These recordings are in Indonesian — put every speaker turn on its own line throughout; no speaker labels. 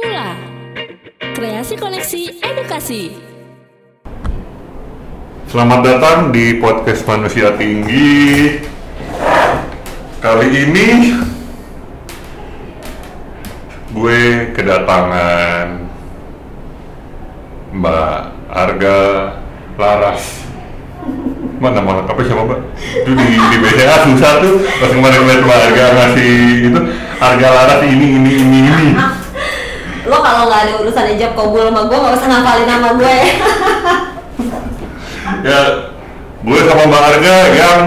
Mula Kreasi Koneksi Edukasi
Selamat datang di podcast Manusia Tinggi. Kali ini gue kedatangan Mbak Arga Laras. Mana nama apa siapa Mbak? Itu di, di BCA susah tuh pas kemarin ngeliat Mbak Arga ngasih itu Arga Laras ini ini ini ini.
Lo kalau nggak ada urusan ijab kabul sama gue nggak usah ngapalin nama gue
Ya gue sama Mbak Arga yang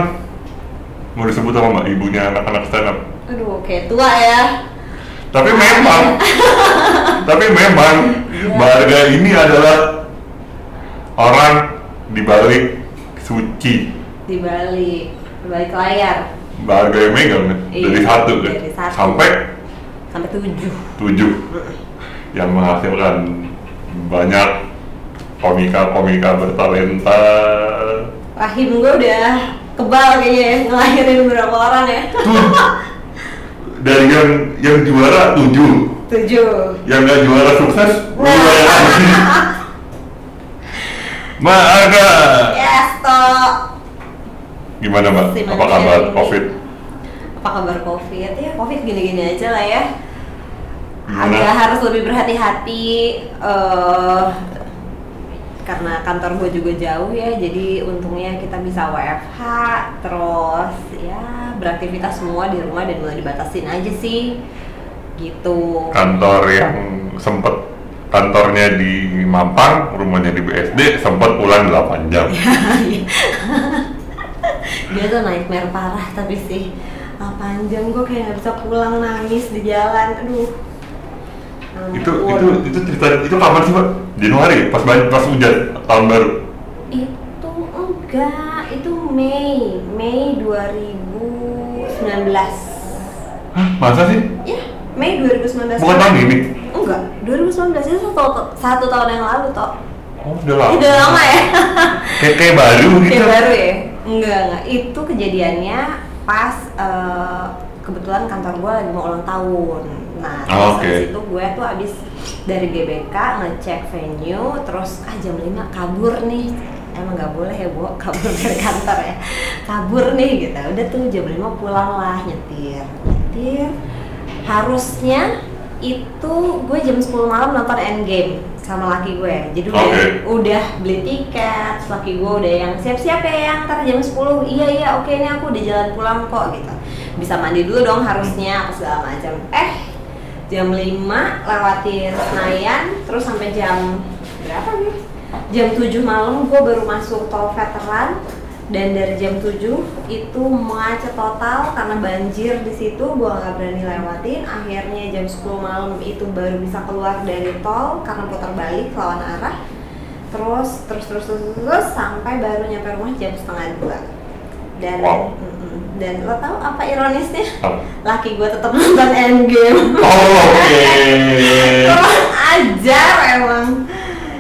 mau disebut sama Mbak ibunya anak-anak stand up.
aduh kayak tua ya
Tapi memang, tapi memang Mbak Arga ini adalah orang di balik suci.
di balik di balik layar
Mbak Arga yang megang kan?
Iya,
dari satu kan
dari satu.
sampai
sampai tujuh
tujuh yang menghasilkan banyak komika-komika bertalenta.
rahim gue udah kebal kayaknya ya, ngelahirin beberapa orang ya
Tuh, dari yang yang juara tujuh,
tujuh
yang nggak juara sukses dua
Nah.
Mbak Arga,
yes toh
gimana Mbak? Apa kabar. COVID?
apa kabar covid ya covid gini-gini aja lah ya Agak harus lebih berhati-hati eh karena kantor gue juga jauh ya jadi untungnya kita bisa WFH terus ya beraktivitas semua di rumah dan mulai dibatasin aja sih gitu.
Kantor yang sempet kantornya di Mampang, rumahnya di BSD, sempat pulang 8 jam.
dia tuh nightmare parah tapi sih ah, panjang gue kayak nggak bisa pulang nangis di jalan aduh
itu itu itu cerita itu kapan sih Mbak? Januari pas pas hujan tahun baru.
Itu enggak, itu Mei, Mei 2019.
Hah, masa sih?
Ya, Mei 2019.
Bukan tahun ini?
Enggak, 2019 itu satu, satu tahun yang lalu toh.
Oh, udah lama.
Udah lama ya?
Kayak, kayak baru gitu.
Kayak baru ya? Enggak, enggak. Itu kejadiannya pas eh, kebetulan kantor gue lagi mau ulang tahun. Terus
Oh, oke.
habis itu gue tuh abis dari GBK ngecek venue, terus ah jam 5 kabur nih. Emang nggak boleh ya, Bu, kabur dari kantor ya. Kabur nih gitu. Udah tuh jam 5 pulang lah nyetir. Nyetir. Harusnya itu gue jam 10 malam nonton Endgame sama laki gue. Jadi udah
Oke.
udah beli tiket, laki gue udah yang siap-siap ya yang ntar jam 10 iya iya oke ini aku udah jalan pulang kok gitu bisa mandi dulu dong harusnya apa segala macam eh jam 5 lewatin Senayan terus sampai jam berapa nih? Jam 7 malam gue baru masuk tol veteran. Dan dari jam 7 itu macet total karena banjir di situ gue nggak berani lewatin. Akhirnya jam 10 malam itu baru bisa keluar dari tol karena putar balik lawan arah. Terus terus terus terus, terus sampai baru nyampe rumah jam setengah dua dan
Wow.
dan lo tau apa ironisnya
Apa?
laki gue tetap nonton Endgame
Oh, oke.
kurang ajar emang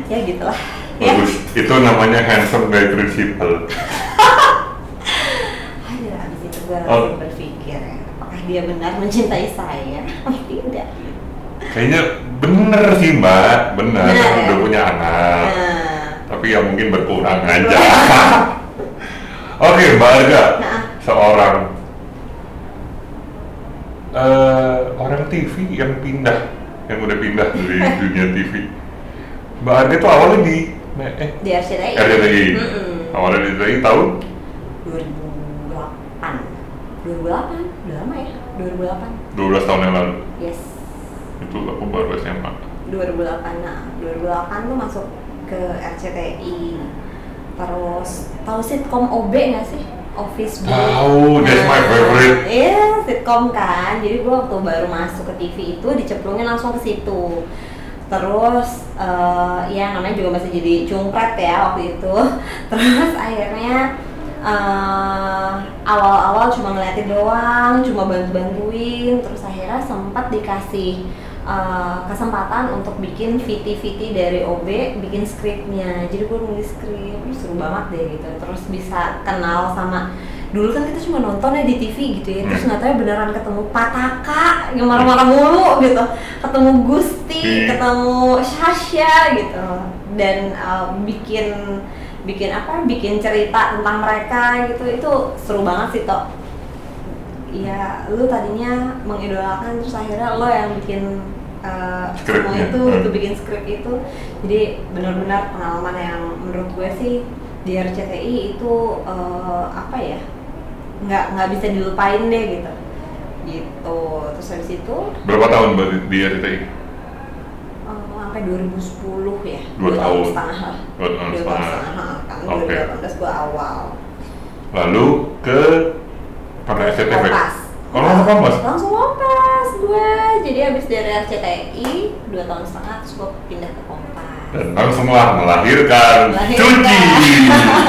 ya gitulah ya
Bagus. Itu namanya handsome by principle.
Aduh, abis itu gue
Oh.
berpikir ya, apakah dia benar mencintai saya oh tidak
Kayaknya bener sih Mbak, bener.
Bener ya?
Udah punya anak.
nah
Tapi ya mungkin berkurang aja. Oke, Mbak Arga,
Nah.
seorang. Eh, orang TV yang pindah, yang udah pindah dari dunia TV. Mbak Arga itu awalnya di? Eh.
Di RCTI
RCTI.
Mm-mm.
Awalnya di RCTI tahun?
2008 2008 udah lama ya? 2008
12 tahun yang lalu.
yes.
Itu aku baru SMA.
2008 nah. 2008 tuh masuk ke RCTI terus tahu sitkom OB nggak sih? Office Boy.
Tahu, that's my favorite.
iya sitkom kan. Jadi gua waktu baru masuk ke TV itu dicemplungin langsung ke situ. Terus eh, ya namanya juga masih jadi cungpret ya waktu itu. Terus akhirnya eh, awal-awal cuma ngeliatin doang cuma bantu-bantuin. Terus akhirnya sempat dikasih eh, kesempatan untuk bikin VT-VT dari OB, bikin skripnya. Jadi gue nulis skrip, seru banget deh gitu. Terus bisa kenal sama dulu kan kita cuma nonton ya di TV gitu ya terus
Hmm.
nggak tahu beneran ketemu Pataka yang marah-marah mulu gitu ketemu Gusti
Hmm.
ketemu Sasha gitu dan uh, bikin bikin apa bikin cerita tentang mereka gitu itu seru banget sih toh Iya, lu tadinya mengidolakan terus akhirnya lo yang bikin uh, semua
Skripnya,
itu,
hmm.
itu bikin skrip itu. Jadi benar-benar pengalaman yang menurut gue sih di RCTI itu uh, apa ya? nggak nggak bisa dilupain deh gitu. Gitu. Terus habis itu
Berapa tahun berarti di RCTI?
uh, sampai 2010 ya.
Dua tahun.
setengah lah.
Dua tahun setengah.
kan.
Oke.
2018 gue awal.
Lalu ke pada SCTV.
Kompas.
Oh, langsung kompas.
Langsung kompas gue. Jadi habis dari RCTI dua tahun setengah terus gue pindah ke kompas.
Dan langsung lah melahirkan,
Melahirkan.
cuci.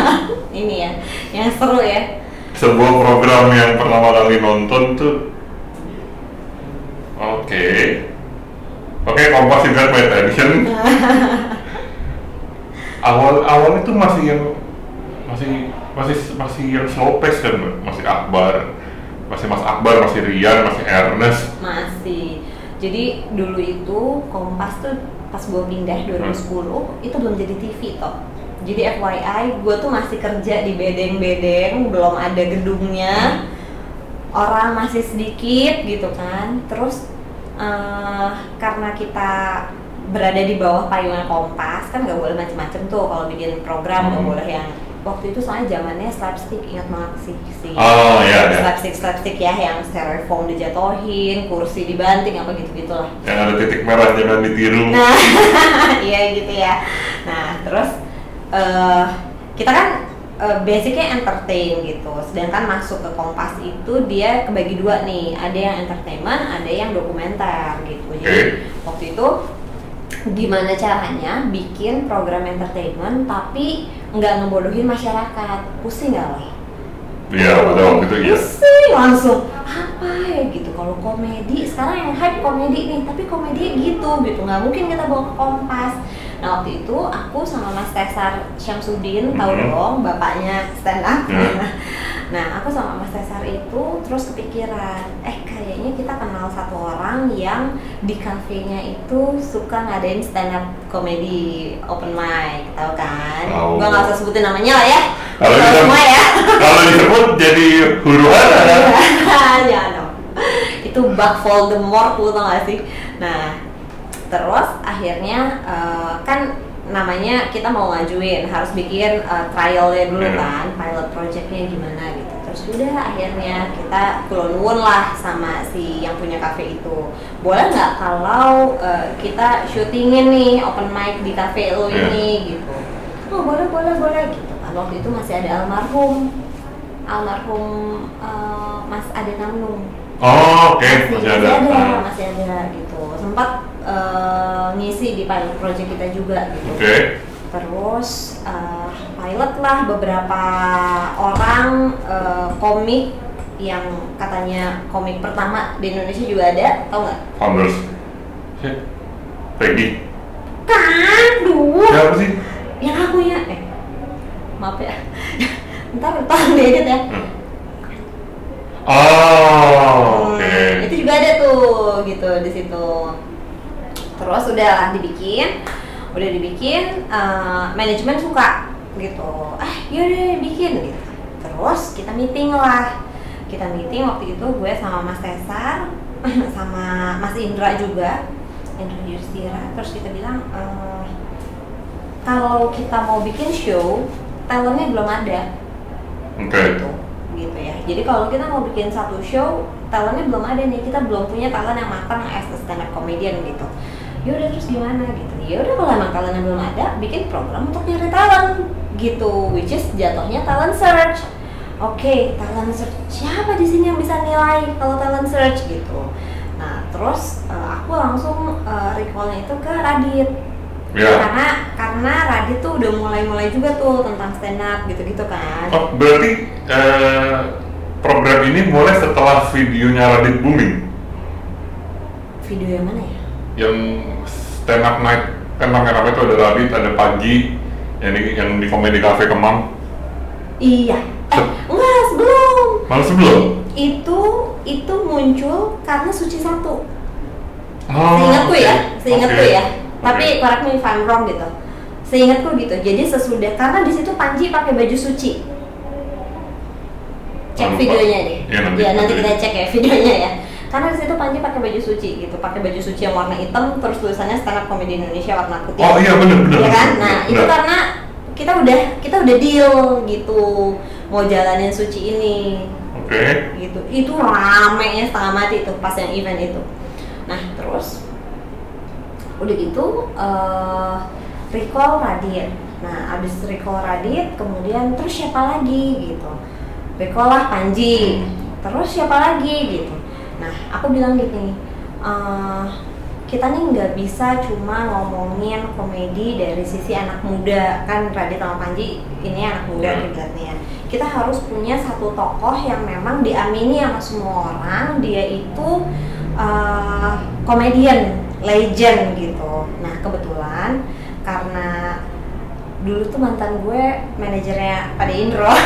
Ini ya, yang seru ya.
Sebuah program yang pertama kali nonton tuh. Oke. Oke, Kompas juga my attention. awal awal itu masih yang masih masih masih yang slow pace kan masih Akbar masih Mas Akbar masih Rian masih Ernest
Masih. Jadi dulu itu Kompas tuh pas gue pindah 2010 itu belum jadi TV toh. Jadi FYI, gue tuh masih kerja di bedeng-bedeng, belum ada gedungnya, orang masih sedikit gitu kan. Terus eh, karena kita berada di bawah payungan Kompas kan nggak boleh macem-macem tuh kalau bikin program nggak
Hmm.
boleh yang waktu itu soalnya zamannya slapstick ingat banget sih sih
Oh, iya, iya.
slapstick slapstick ya yang styrofoam dijatuhin kursi dibanting apa gitu gitulah
yang ada titik merah jangan ditiru
Nah, iya gitu ya. Nah, terus eh kita kan eh, basicnya entertain gitu. Sedangkan masuk ke Kompas itu dia kebagi dua nih. Ada yang entertainment, ada yang dokumenter gitu. Jadi
Oke.
waktu itu gimana caranya bikin program entertainment tapi nggak ngebodohin masyarakat. Pusing nggak lah?
iya pada waktu itu iya
Pusing langsung apa ya gitu kalau komedi sekarang yang hype komedi nih tapi komedi gitu gitu nggak mungkin kita bawa ke kompas nah waktu itu aku sama Mas Tesar Syamsuddin tahu
Mhm.
dong bapaknya stand up
Ya.
nah aku sama Mas Tesar itu terus kepikiran eh kayaknya kita kenal satu orang yang di kafenya itu suka ngadain stand up komedi open mic tahu kan
Tahu.
gua nggak usah sebutin namanya lah ya
Kalau kita-
semua ya
kalau disebut jadi huru hara
Jangan dong. Itu bug Voldemort lu tau gak sih? Nah, terus akhirnya eh, kan namanya kita mau ngajuin harus bikin eh, trialnya dulu
Hmm.
kan pilot projectnya gimana gitu. Terus udah akhirnya kita kulon lah sama si yang punya cafe itu. Boleh nggak kalau eh, kita syutingin nih open mic di cafe lo
Hmm.
ini gitu? Oh boleh boleh boleh gitu kan. Waktu itu masih ada almarhum. Almarhum eh, Mas Ade Namnung
oh oke masih ada Ah,
masih ada gitu. Sempat eh, ngisi di pilot project kita juga gitu.
Oke.
Terus eh, pilot lah beberapa orang eh, komik yang katanya komik pertama di Indonesia juga ada tau nggak?
Founders? Peggy.
Kan? Duh.
Siapa sih?
Yang aku ya eh maaf ya. Ntar tolong diedit ya.
Hmm. Oh oke
Hmm, itu juga ada tuh gitu di situ. Terus udah lah dibikin, udah dibikin, eh, manajemen suka gitu. Ah, yaudah bikin gitu. Terus kita meeting lah. Kita meeting waktu itu gue sama Mas Tesar, sama Mas Indra juga, Indra Yustira. Terus kita bilang eh, kalau kita mau bikin show, talentnya belum ada
oke
gitu gitu ya. Jadi kalau kita mau bikin satu show talentnya belum ada nih. Kita belum punya talent yang matang as a stand up comedian gitu. Yaudah terus gimana gitu. Yaudah kalau emang talentnya belum ada bikin program untuk nyari talent gitu which is jatuhnya talent search. Oke talent search. Siapa di sini yang bisa nilai kalau talent search gitu? Nah terus eh, aku langsung eh, recallnya itu ke Radit
ya
karena karena Radit tuh udah mulai-mulai juga tuh tentang stand up gitu-gitu kan
oh berarti eh, program ini mulai setelah videonya Radit booming
video yang mana ya?
yang stand up night kan rame-rame itu ada Radit, ada Panji yang di, yang di komedi cafe Kemang
Iya. Eh, enggak, sebelum.
malah sebelum
Itu itu muncul karena Suci satu.
oh,
Seingatku ya,
oke.
seingatku
Oke.
ya. Tapi correct me if I'm wrong gitu. Seingatku gitu. Jadi sesudah karena di situ Panji pakai baju suci. Cek
Lupa.
videonya deh.
Iya, nanti-
ya nanti kita cek ya videonya ya. Karena di situ Panji pakai baju suci gitu, pakai baju suci yang warna hitam, terus tulisannya stand up comedy Indonesia warna putih.
oh iya bener bener
ya kan? Nah,
bener.
itu karena kita udah kita udah deal gitu mau jalanin suci ini
oke
gitu itu ramenya setengah mati tuh pas yang event itu nah terus udah gitu eh recall Radit. Nah abis recall Radit kemudian terus siapa lagi gitu. Recall lah Panji. Terus siapa lagi gitu. Nah aku bilang gini eh kita nih nggak bisa cuma ngomongin komedi dari sisi anak muda. Kan Radit sama Panji ini anak muda kiblatnya kita harus punya satu tokoh yang memang diamini sama semua orang. Dia itu uh, komedian legend gitu. Nah kebetulan karena dulu tuh mantan gue manajernya pada Indro
oh.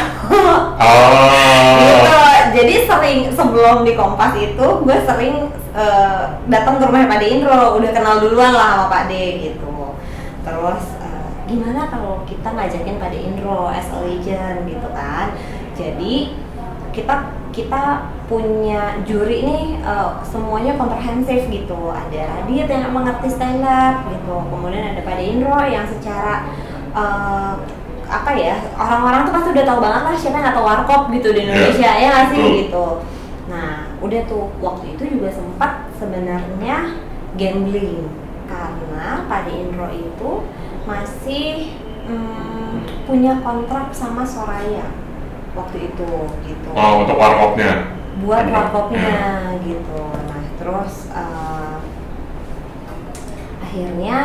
Gitu. Jadi sering sebelum di Kompas itu gue sering eh, datang ke rumahnya Pak De Indro udah kenal duluan lah sama Pak De gitu. Terus eh, gimana kalau kita ngajakin Pak De Indro as a legend gitu kan? Jadi kita kita punya juri nih eh, semuanya komprehensif gitu. Ada Radit yang mengerti stand up gitu. Kemudian ada Pak De Indro yang secara eh, apa ya orang-orang tuh pasti udah tahu banget lah siapa nggak tahu warkop gitu di Indonesia ya nggak sih gitu. Nah udah tuh waktu itu juga sempat sebenarnya gambling. Karena Pak De Indro itu masih mm, punya kontrak sama Soraya waktu itu gitu
oh untuk warkopnya
buat
Bener.
warkopnya
Iya.
gitu nah terus eh, akhirnya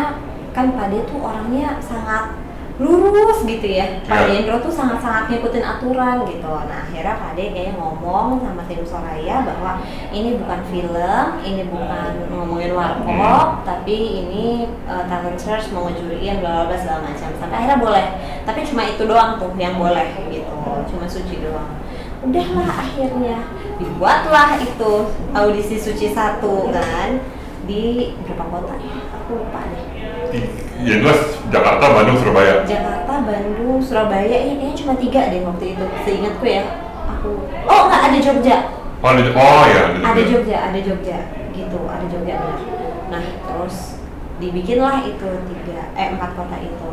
kan Pak De tuh orangnya sangat lurus gitu ya. Pak
Iya.
Dendro tuh sangat-sangat ngikutin aturan gitu. Nah akhirnya Pak De kayak ngomong sama tim Soraya bahwa ini bukan film ini bukan ngomongin warkop tapi ini uh, talent search mau ngejuriin bla bla bla segala macam. Sampai akhirnya boleh. Tapi cuma itu doang tuh yang boleh gitu. Cuma suci doang. Udahlah akhirnya. Dibuatlah itu audisi suci satu kan di berapa kota. Ya aku lupa deh
Di- ya jelas Jakarta Bandung Surabaya.
Jakarta Bandung Surabaya ini kayaknya cuma tiga deh waktu itu seingatku ya aku. Oh nggak ada Jogja.
Oh ada oh ya
ada Jogja. Ada Jogja gitu ada Jogja benar. Nah terus dibikinlah itu tiga eh empat kota itu.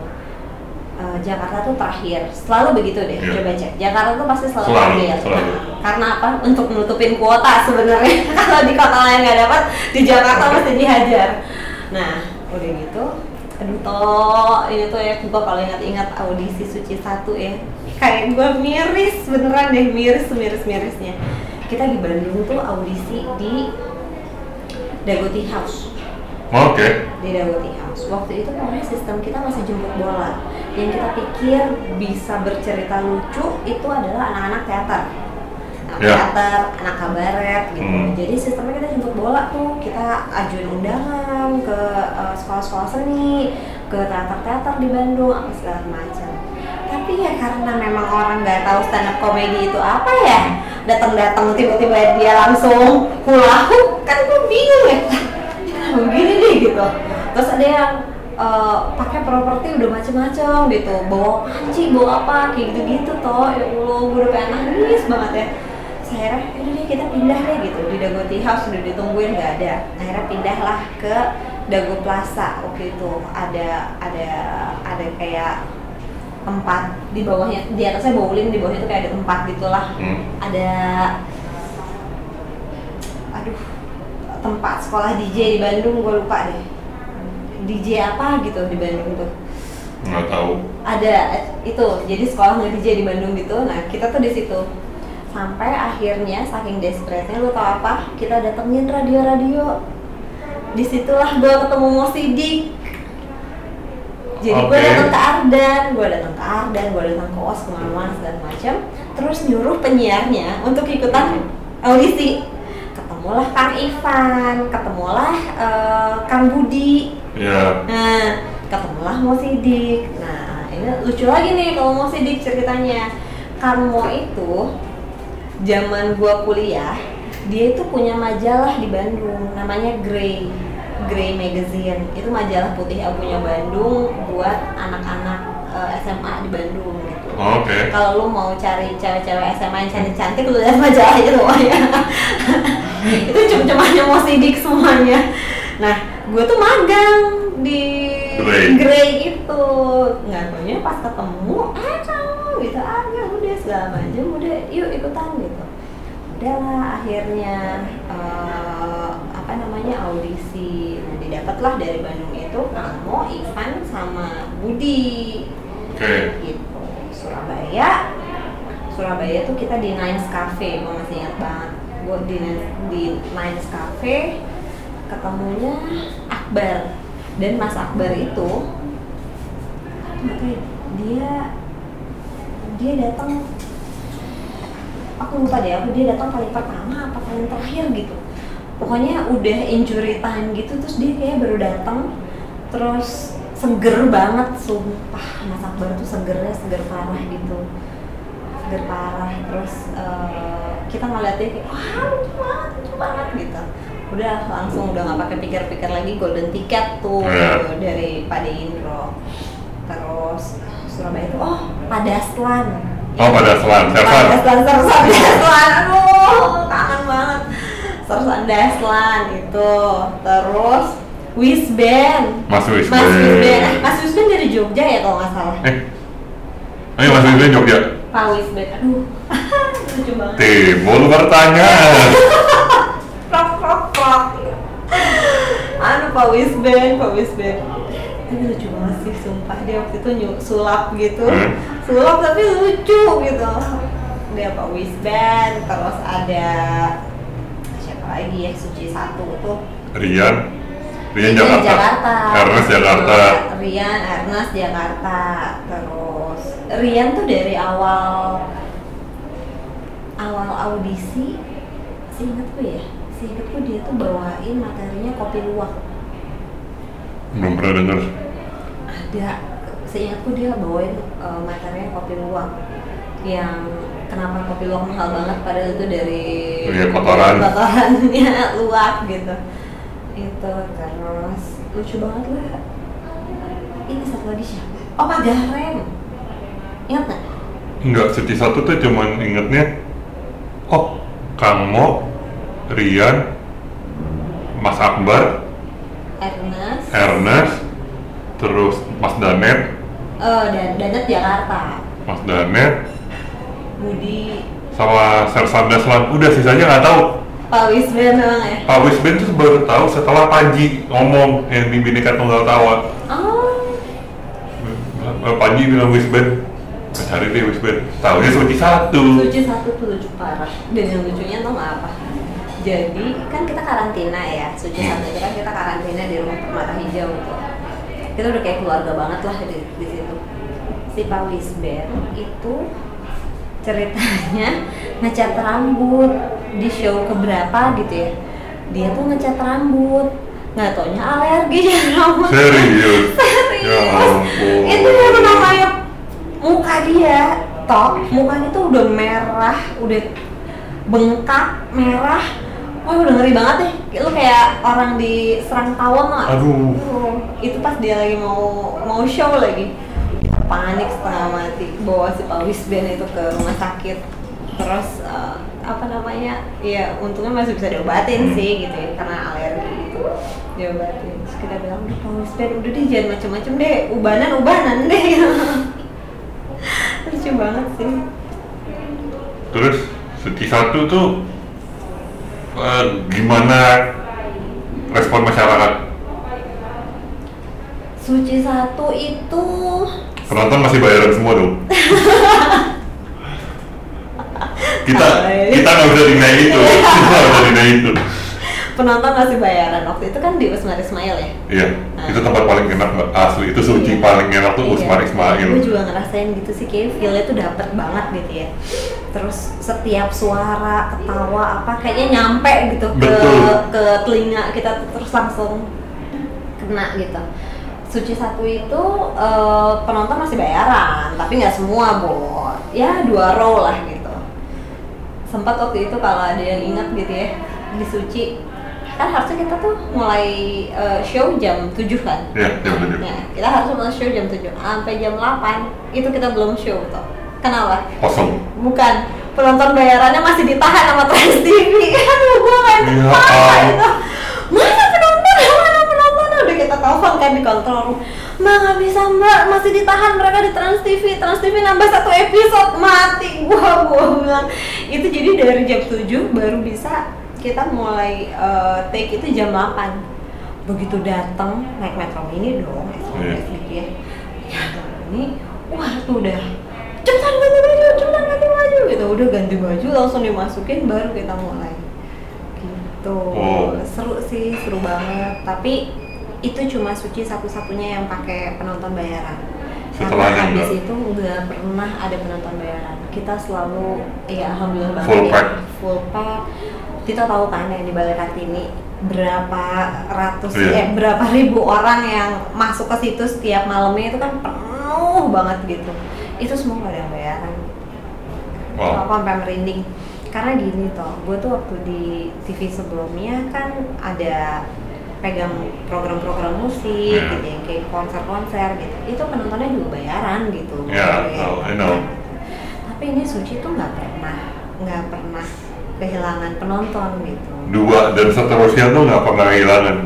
Eh, Jakarta tuh terakhir selalu begitu deh
Iya.
coba cek. Jakarta tuh pasti selalu,
Selalu,
terakhir
selalu.
Nah, karena apa? Untuk menutupin kuota sebenarnya. Kalau di kota lain nggak dapat di Jakarta pasti dihajar. Nah udah gitu aduh ini tuh ya gue kalau ingat-ingat audisi suci satu ya kayak gue miris beneran deh miris miris mirisnya kita di Bandung tuh audisi di Dagoti House
oke
di Dagoti House. Waktu itu pokoknya sistem kita masih jemput bola. Yang kita pikir bisa bercerita lucu itu adalah anak-anak teater. Anak
Ya.
teater, anak kabaret gitu.
Hmm.
Jadi sistemnya kita jemput bola tuh, kita ajuin undangan ke eh, sekolah-sekolah seni, ke teater-teater di Bandung, apa segala macam. Tapi ya karena memang orang nggak tahu stand up comedy itu apa ya, datang-datang tiba-tiba dia langsung hulahu, kan gue bingung ya begini deh gitu terus ada yang eh, pakai properti udah macem-macem gitu bawa panci bawa apa kayak gitu-gitu toh ya allah gue udah pengen nangis banget ya akhirnya udah deh kita pindah deh gitu. Di Dagoti House udah ditungguin nggak ada. Akhirnya pindahlah ke Dago Plaza waktu itu. Ada ada ada kayak tempat di bawahnya di atasnya bowling di bawahnya tuh kayak ada tempat gitulah.
Hmm.
ada aduh tempat sekolah DJ di Bandung gue lupa deh. DJ apa gitu di Bandung tuh.
Nggak tahu.
Ada itu jadi sekolah nge DJ di Bandung gitu. Nah kita tuh di situ sampai akhirnya saking desperate-nya lu tau apa kita datengin radio-radio di situlah gue ketemu Mo Sidik jadi gue
Oke.
datang ke Ardan, gue datang ke Ardan, gue datang ke OS ke mana-mana segala macam. Terus nyuruh penyiarnya untuk ikutan audisi. Ketemu ketemulah Kang Ivan ketemulah eh, Kang Budi
ya
Nah, ketemulah Mo Sidik. Nah, ini lucu lagi nih kalau Mo Sidik ceritanya. Kang Mo itu zaman gua kuliah, dia itu punya majalah di Bandung namanya Grey. Grey Magazine. Itu majalah putih abunya Bandung buat anak-anak eh, SMA di Bandung gitu.
oke
Kalau lu mau cari cewek-cewek SMA yang cantik-cantik, lu lihat majalah itu semuanya. itu cuma-cumanya mau sidik semuanya. Nah, gue tuh magang di
Grey.
Grey itu. Nggak taunya pas ketemu, ah kamu gitu, ah segala macam, udah yuk ikutan gitu. Udahlah akhirnya eh, apa namanya audisi, nah didapatlah dari Bandung itu kamu, Ivan sama Budi.
Oke.
Gitu. Surabaya. Surabaya tuh kita di Nines Cafe gue masih ingat banget. Gue di di Nines Cafe ketemunya Akbar. Dan Mas Akbar itu dia dia datang. Aku lupa deh apa dia datang paling pertama apa paling terakhir gitu. Pokoknya udah injury time gitu terus dia kayak baru datang. Terus seger banget sumpah Mas Akbar tuh segernya seger parah gitu. Seger parah terus eh, kita ngeliatnya kayak wah lucu banget lucu banget gitu. Udah langsung udah nggak pakai pikir-pikir lagi golden ticket tuh
Iya.
dari Pak Indro terus Surabaya itu oh Padaslan.
Oh pada selan Sersan.
Daslan, Sersan, Daslan, aduh kangen banget. Sersan Daslan itu. Terus Wisben.
Mas Wisben.
Mas Wisben, Eh, Mas Wisben dari Jogja ya kalau nggak salah.
Eh. Ayo Mas Wisben Jogja.
Pak Wisben, aduh. Lucu banget.
Timbul pertanyaan.
Krok, krok, krok Anu Pak Wisben, Pak Wisben Tapi lucu banget sih, sumpah. Dia waktu itu nyu- sulap gitu. Sulap tapi lucu gitu. Dia Pak Wisben, terus ada Siapa lagi ya, Suci Satu tuh.
Rian. Rian
Rian
Jakarta, Ernest Jakarta.
Rian, Ernest Jakarta Terus Rian tuh dari awal Awal audisi Seingetku ya Seingetku dia tuh bawain materinya kopi luwak
belum pernah denger
Ada Seingatku dia bawain eh, materinya kopi luwak Yang kenapa kopi luwak mahal banget Padahal itu dari
Iya, kotoran.
Kotorannya luwak gitu Itu terus Lucu banget lah Ini satu lagi siapa? Oh Pak Gahrem Ingat nggak?
Enggak, Suci satu tuh cuman ingetnya Oh, Kang Mo, Rian, Mas Akbar,
Ernest
Ernest, terus Mas Danet,
Oh dan Danet Jakarta
Mas Danet,
Budi
sama Sersan Daslan. Udah sisanya nggak tahu.
Pak Wisben memang ya
Pak Wisben tuh baru tahu setelah Panji ngomong yang di Bineka Tunggal Tawa.
Oh
Eh, Panji bilang Wisben, cari deh Wisben. Tahunya Suci satu.
Suci satu tuh lucu parah Dan yang lucunya tau nggak apa? Jadi kan kita karantina ya Suci satu itu kan kita karantina di rumah Permata Hijau tuh Kita udah kayak keluarga banget lah di, di situ Si Pak Wisben itu ceritanya ngecat rambut di show keberapa gitu ya Dia tuh ngecat rambut nggak taunya alergi jadi rambut
Serius.
Serius.
Ya ampun.
Itu yang namanya muka dia, toh mukanya tuh udah merah, udah bengkak, merah. Wah udah ngeri banget deh. Kayak Lu kayak orang diserang tawon lah.
Aduh.
Itu pas dia lagi mau mau show lagi. Panik setengah mati. Bawa si Pak Wisben itu ke rumah sakit. Terus eh, apa namanya? Ya untungnya masih bisa diobatin sih gitu ya karena alergi gitu. Diobatin. Terus kita bilang, udah Pak Wisben udah deh jangan macem-macem deh. Ubanan ubanan deh. Lucu banget sih.
Terus Suci satu tuh eh, gimana respon masyarakat?
Suci satu itu
Penonton masih bayaran semua dong. kita kita nggak bisa dinaik itu, kita nggak bisa dinaik itu.
Penonton masih bayaran waktu itu kan di Usmar Ismail ya
Iya,
Nah.
itu tempat paling enak mbak asli. Itu suci
Iya.
paling enak tuh
Iya.
Usmar Ismail.
Gue juga ngerasain gitu sih, kayak feel-nya tuh dapet banget gitu ya. Terus setiap suara, ketawa apa kayaknya nyampe gitu ke
Betul.
ke telinga kita terus langsung kena gitu. Suci satu itu eh, penonton masih bayaran, tapi nggak semua bo. Ya dua row lah gitu. Sempat waktu itu kalau ada yang ingat gitu ya di Suci kan harusnya kita tuh mulai eh, show jam 7 kan
Iya, jam tujuh.
Nah, kita harus mulai show jam 7 sampai jam 8 itu kita belum show toh. Kenapa?
Kosong.
Bukan penonton bayarannya masih ditahan sama Trans TV. Aduh, gua nggak
Ya
bisa
ampun.
itu. Mana penonton? Mana penonton? Udah kita telepon kan di kontrol room. Mbak nggak bisa mbak, masih ditahan mereka di Trans TV. Trans TV nambah satu episode mati. Gua gua bilang itu jadi dari jam 7 baru bisa kita mulai eh, take itu jam 8 begitu datang naik metro mini dong
Iya.
gitu ya ya ini wah tuh udah cepetan ganti baju cepetan ganti baju gitu. Udah ganti baju langsung dimasukin baru kita mulai. Gitu.
Oh.
seru sih seru banget. Tapi itu cuma suci satu-satunya yang pakai penonton bayaran.
Setelahnya
karena habis
enggak?
itu nggak pernah ada penonton bayaran. Kita selalu ya alhamdulillah banget
Full
ya,
pack.
full pack kita tahu kan yang di Balai Kartini berapa ratus
Iya.
eh berapa ribu orang yang masuk ke situ setiap malamnya itu kan penuh banget gitu itu semua nggak ada yang bayaran
Wow.
aku sampai merinding karena gini toh gue tuh waktu di TV sebelumnya kan ada pegang program-program musik
Iya.
gitu yang kayak konser-konser gitu itu penontonnya juga bayaran gitu
Iya,
Kayak
tahu, I know.
tapi ini Suci tuh nggak pernah nggak pernah kehilangan penonton gitu.
Dua dan seterusnya tuh nggak pernah kehilangan.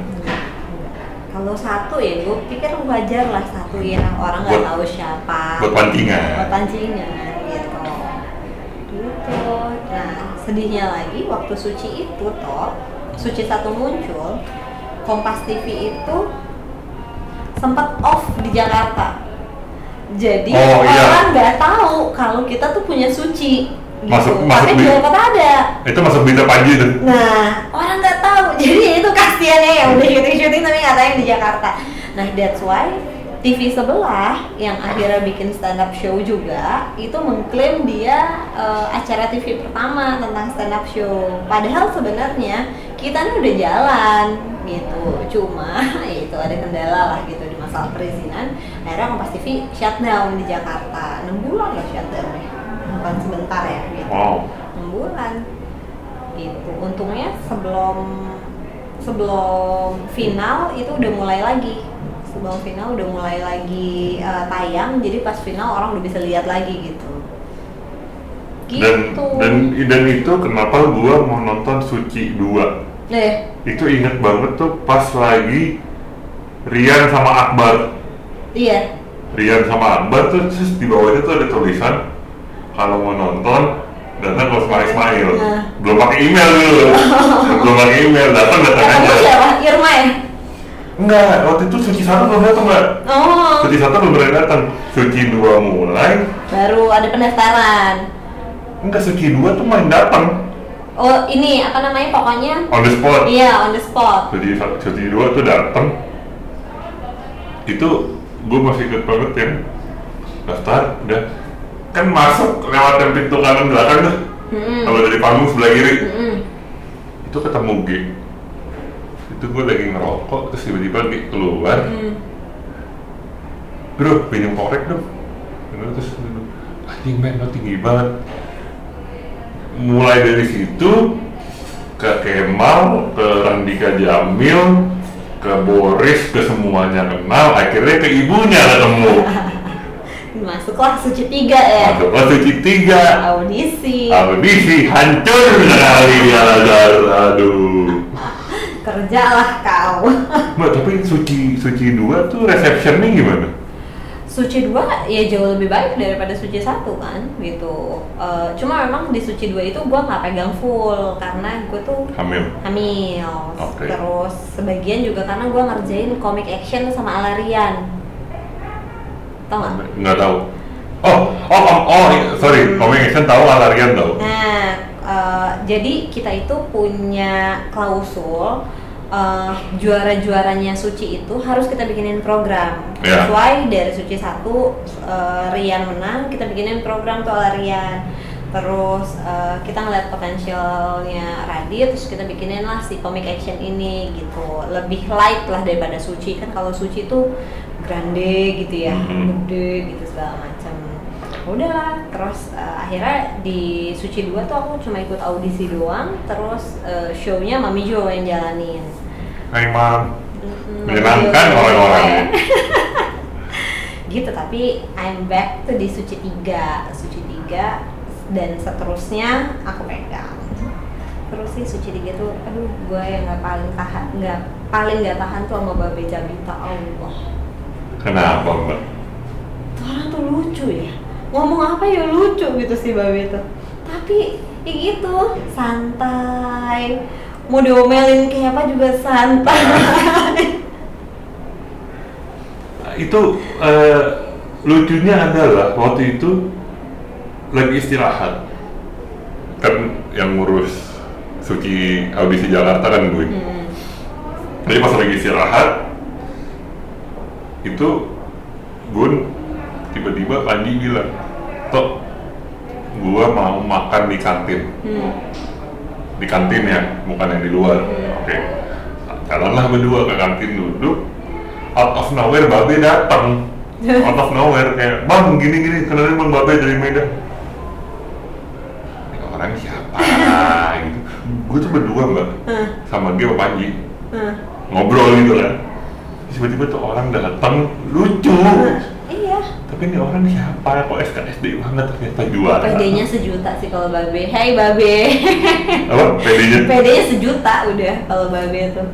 Kalau satu ya gue pikir wajar lah satu ya. Orang nggak tahu siapa.
Buat pancingan.
buat pancingan gitu. Gitu. Nah sedihnya lagi waktu Suci itu toh Suci satu muncul Kompas TV itu sempat off di Jakarta. Jadi
Oh, iya.
orang nggak tahu kalau kita tuh punya Suci gitu.
Masuk- masuk
tapi
di-
Jakarta ada
Itu masuk berita Panji tuh.
Nah, orang nggak tahu. Jadi itu kasihannya yang udah syuting-syuting tapi nggak tahu yang di Jakarta. Nah, that's why TV sebelah yang akhirnya bikin stand up show juga itu mengklaim dia eh, acara TV pertama tentang stand up show. Padahal sebenarnya kita nih udah jalan gitu. Cuma itu ada kendala lah gitu di masalah perizinan. Akhirnya Kompas TV shutdown di Jakarta. 6 bulan lah shutdown ya. Bukan sebentar ya gitu
Wow.
6 bulan. Gitu. Untungnya sebelum sebelum final itu udah mulai lagi. Sebelum final udah mulai lagi eh, tayang jadi pas final orang udah bisa lihat lagi gitu.
Dan
gitu.
dan dan itu kenapa gua mau nonton Suci 2
eh.
Itu inget banget tuh pas lagi Rian sama Akbar.
Iya.
Rian sama Akbar tuh terus di bawahnya tuh ada tulisan kalau mau nonton datang ke Usmar Ismail
Nah.
belum pakai email dulu. Belum pakai email datang datang aja.
siapa? Irma ya?
Enggak waktu itu Suci satu belum datang mbak.
Oh.
Suci satu belum pernah datang. Suci dua mulai.
Baru ada pendaftaran.
Enggak Suci dua tuh main datang.
Oh ini apa namanya pokoknya?
On the spot.
Iya on the spot.
Suci Suci dua tuh datang. Itu gue masih inget banget yang daftar udah kan masuk lewat yang pintu kanan belakang tuh.
Mm-mm.
kalau dari panggung sebelah kiri.
Mm-mm.
itu ketemu G. Itu gue lagi ngerokok terus tiba-tiba G keluar.
Mm.
bro pinjam korek dong. Terus anjing men lo tinggi banget. Mulai dari situ ke Kemal ke Randika Jamil ke Boris ke semuanya kenal. Akhirnya ke ibunya ketemu
masuklah suci tiga ya.
Masuklah suci tiga.
Audisi.
Audisi hancur sekali dia aduh.
Kerja lah kau.
Mbak, tapi suci suci dua tuh receptionnya gimana?
Suci 2 ya jauh lebih baik daripada Suci satu kan gitu. Eh, cuma memang di Suci 2 itu gua nggak pegang full karena gue tuh
Hamil.
hamil. Terus sebagian juga karena gua ngerjain comic action sama Alarian tau nggak?
Nggak tahu. Oh, oh, oh, oh, sorry, Coming Action tahu, Alarian tahu.
Nah, eh, jadi kita itu punya klausul eh, juara-juaranya Suci itu harus kita bikinin program.
Ya.
Sesuai dari Suci satu eh, Rian menang, kita bikinin program tuh ala Rian. Terus eh, kita ngeliat potensialnya Radit, terus kita bikinin lah si comic action ini gitu. Lebih light lah daripada Suci kan kalau Suci itu grande gitu ya,
Mhm.
gede gitu segala macam udahlah terus eh, akhirnya di Suci 2 tuh aku cuma ikut audisi doang terus eh, show-nya Mami Jo yang jalanin Mm-mm,
menyenangkan orang-orangnya.
gitu tapi I'm back tuh di Suci 3 Suci 3 dan seterusnya aku pegang terus sih Suci 3 tuh aduh gue yang nggak paling tahan nggak paling nggak tahan tuh sama Babe Jabita Allah.
Kenapa mbak?
Tuh orang tuh lucu ya. Ngomong apa ya lucu gitu sih babe itu tapi ya gitu santai. Mau diomelin kayak apa juga santai.
Itu eh, lucunya adalah waktu itu lagi istirahat kan yang ngurus Suci audisi Jakarta kan gue.
Hmm.
Jadi pas lagi istirahat itu Gun tiba-tiba Panji bilang, Tok, gua mau makan di kantin.
Hmm.
Di kantin ya, bukan yang di luar.
Hmm.
Oke. Jalanlah berdua ke kantin duduk. Out of nowhere Babe datang. Out of nowhere kayak, Bang gini-gini, kenalin Bang Babe dari Medan. Ini orang siapa? gitu. Gue tuh berdua mbak,
Hah.
sama dia sama Panji.
Hah.
ngobrol gitu kan Terus tiba-tiba tuh orang datang lucu.
Iya.
Tapi ini orang siapa? Kok SKSD banget ternyata juara.
PD-nya sejuta sih kalau babe. Hai babe.
Apa? PD-nya
PD-nya sejuta udah kalau babe tuh.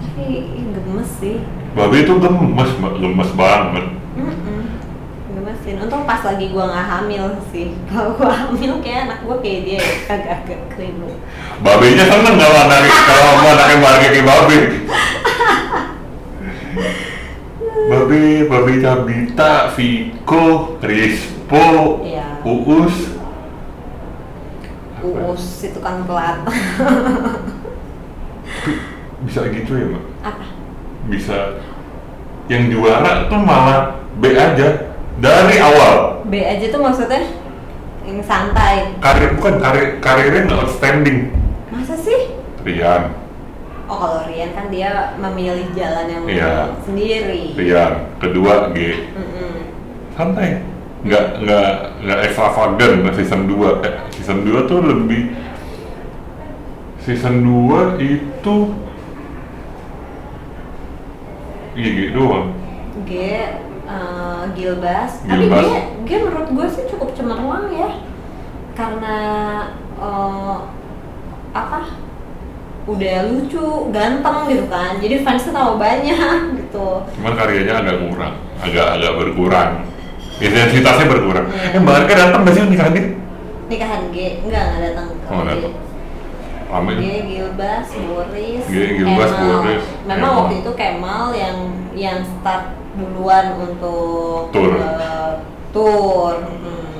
Tapi gemes sih.
Babe itu gemes gemes banget.
Mm-mm. Gemesin untung pas lagi gua nggak hamil sih. Kalau gua hamil kayak anak gua kayak dia ya, agak-agak keribut
babenya seneng kalau anak kalau mau anaknya balik kayak babe babe babe Cabita Viko Rispo
Iya.
Uus.
Uus si tukang telat
bisa gitu ya mbak
apa?
Bisa. Yang juara tuh malah B aja dari awal.
B aja tuh maksudnya yang santai.
Karir bukan karir karirnya nggak outstanding.
Masa sih?
Rian.
Oh kalau Rian kan dia memilih jalan yang
Iya.
sendiri.
Rian kedua G.
Mm-mm.
santai. Nggak nggak nggak extravagant season 2 eh, season 2 tuh lebih season 2 itu iya gitu doang.
G eh, Gilbas. Tapi. G G menurut gue sih cukup cemerlang ya. Karena eh, apa udah lucu ganteng gitu kan. Jadi fansnya tahu banyak gitu.
Cuman karyanya agak kurang agak agak berkurang. Intensitasnya berkurang. Eh mbak Arka datang nggak sih? Nikahan dia
nikahan G enggak nggak datang
Oh, datang. Rame
G Gilbas Boris
G, Gilbas,
Kemal.
Boris,
memang
Kemal.
waktu itu Kemal yang yang start duluan untuk
Tour.
eh, tour hmm.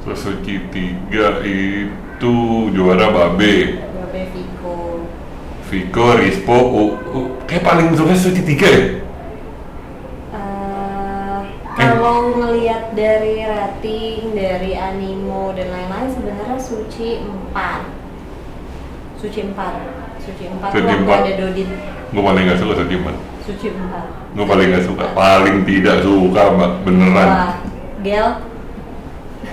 terus Suci tiga itu juara Babe
Babe Viko
Viko, Rispo, U. kayak paling suka Suci tiga ya
Eh, kalau ngelihat dari rating dari animo dan lain-lain sebenarnya Suci 4 Suci 4 Suci 4
Suci 4.
ada Dodin.
Gue paling gak suka Suci empat.
Suci 4
gue paling gak suka. Paling tidak suka mbak. Beneran.
Wah, Gel.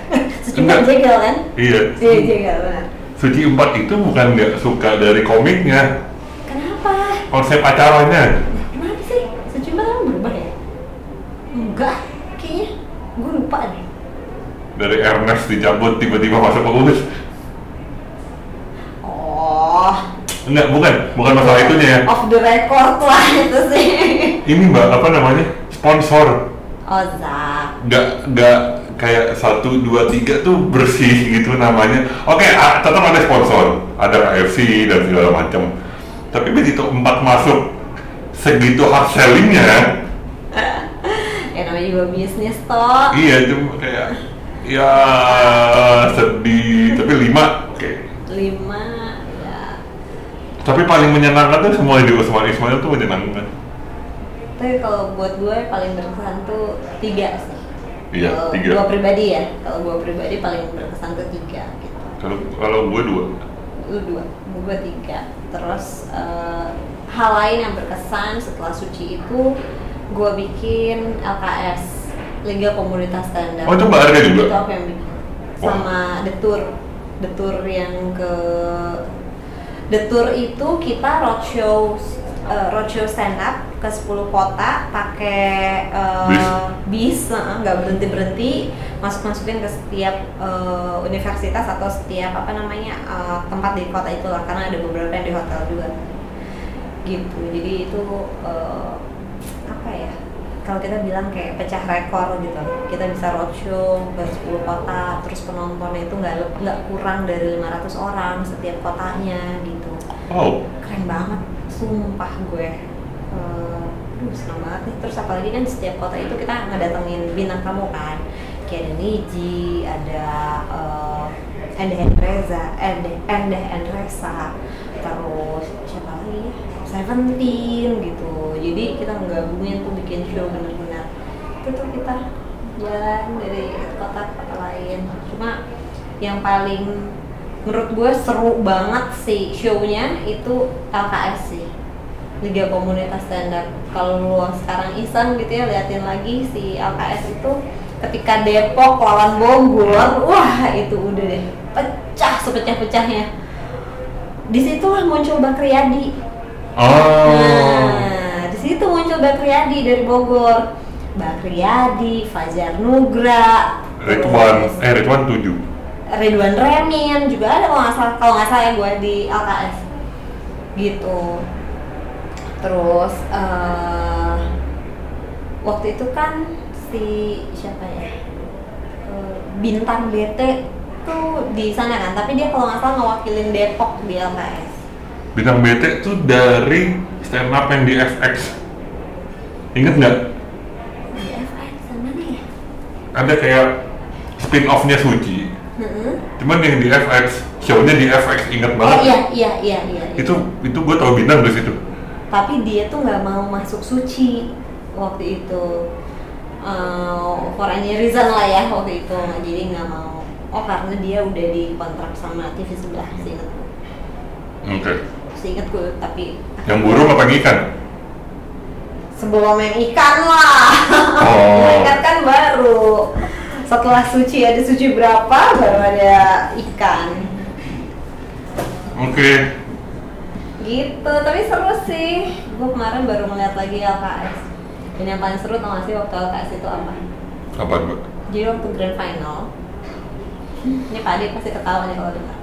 Suci. 4 Jegel kan?
iya.
Iya, Jegel benar.
Suci empat itu bukan gak suka dari komiknya.
Kenapa?
konsep acaranya.
Kenapa sih? Suci 4 kan berubah ya? Enggak, kayaknya gue lupa deh.
Dari Ernest dicabut tiba-tiba masuk ke Uus
Oh,
enggak bukan. Bukan masalah itunya ya.
Off the record lah itu sih.
Ini mbak apa namanya? Sponsor.
Oh, Zak.
Nggak nggak kayak satu dua tiga tuh bersih gitu namanya. Oke ah, tetap ada sponsor. Ada KFC dan segala macam. Tapi begitu empat masuk segitu hard sellingnya
Ya. Namanya juga bisnis toh.
Iya cuma kayak ya sedih. Tapi lima oke.
Lima. ya
Tapi paling menyenangkan tuh semua di Usman Ismail tuh menyenangkan.
tapi kalau buat gue paling berkesan tuh tiga sih
Iya,
Kalau
tiga.
gue pribadi ya kalau gue pribadi paling berkesan tuh tiga gitu
Kalau kalau gue dua.
lu dua gue tiga terus eh, hal lain yang berkesan setelah suci itu gue bikin LKS Liga Komunitas Standar
Oh, itu Mbak Arga juga?
itu aku yang bikin sama detur detur yang ke detur itu kita roadshow eh, roadshow stand up ke 10 kota pakai eh,
Bis?
nggak berhenti berhenti masuk masukin ke setiap eh, universitas atau setiap apa namanya eh, tempat di kota itulah karena ada beberapa yang di hotel juga. Gitu. Jadi itu ya kalau kita bilang kayak pecah rekor gitu. Kita bisa roadshow ke 10 kota terus penontonnya itu nggak nggak kurang dari 500 orang setiap kotanya gitu.
Oh,
keren banget sumpah gue. Eh, aduh senang banget nih. Terus apalagi kan setiap kota itu kita ngedatengin bintang tamu kan. Kayak ada Niji ada uh, Endah Endreza Endah Endah Endresa terus siapa lagi ya? Seventeen gitu jadi kita menggabungin tuh bikin show bener-bener. Itu tuh kita jalan dari kota ke kota lain. Cuma yang paling menurut gue seru banget sih show-nya itu LKS sih. Liga Komunitas Standar. Kalau lu sekarang iseng gitu ya liatin lagi si LKS itu ketika Depok lawan Bogor wah itu udah deh. Pecah sepecah-pecahnya. Di situlah muncul Bakriyadi
oh,
Nah, di situ muncul Bakriyadi dari Bogor. Bakriyadi, Fajar Nugra,
Ridwan, eh Ridwan tujuh.
Ridwan Remin juga ada kalau nggak salah kalau nggak salah ya gue di LKS gitu. Terus eh, waktu itu kan si siapa ya Eh, bintang BT tuh di sana kan, tapi dia kalau nggak salah ngewakilin Depok di LKS.
Bintang BT tuh dari stand up yang di FX. Ingat nggak?
Di ya?
Ada kayak spin off-nya Suci.
Heeh.
Cuman yang di FX, show-nya di FX inget
Oh
banget.
iya iya iya iya. iya.
Itu itu gue tau bintang dari situ.
Tapi dia tuh nggak mau masuk suci waktu itu. Eh, for any reason lah ya waktu itu. Jadi nggak mau. Oh karena dia udah dikontrak sama TV sebelah gue.
Oke.
Seingat gue tapi
Yang burung apa ikan?
Sebelum yang ikan lah.
Oh.
Ikan kan baru. Setelah suci ada suci berapa baru ada ikan.
Oke.
gitu tapi seru sih gue kemarin baru ngeliat lagi LKS dan yang paling seru tau gak sih waktu LKS itu apa
Apa mbak?
jadi waktu grand final ini Pak Ade pasti ketawa nih kalau dengar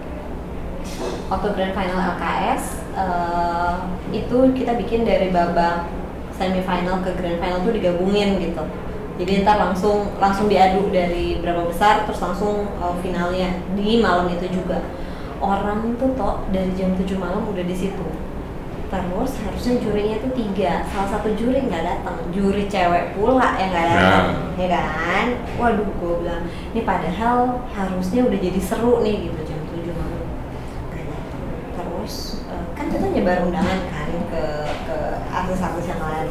waktu grand final LKS eh, itu kita bikin dari babak semifinal ke grand final tuh digabungin gitu. Jadi ntar langsung langsung diadu dari berapa besar terus langsung eh, finalnya. Di malam itu juga. Orang tuh toh dari jam 7 malam udah di situ. Terus harusnya jurinya itu tiga. Salah satu juri nggak datang. Juri cewek pula yang nggak datang ya kan? Waduh gue bilang ini padahal harusnya udah jadi seru nih gitu jam 7 malam. Terus eh, kan kita nyebar undangan kan artis-artis yang lain.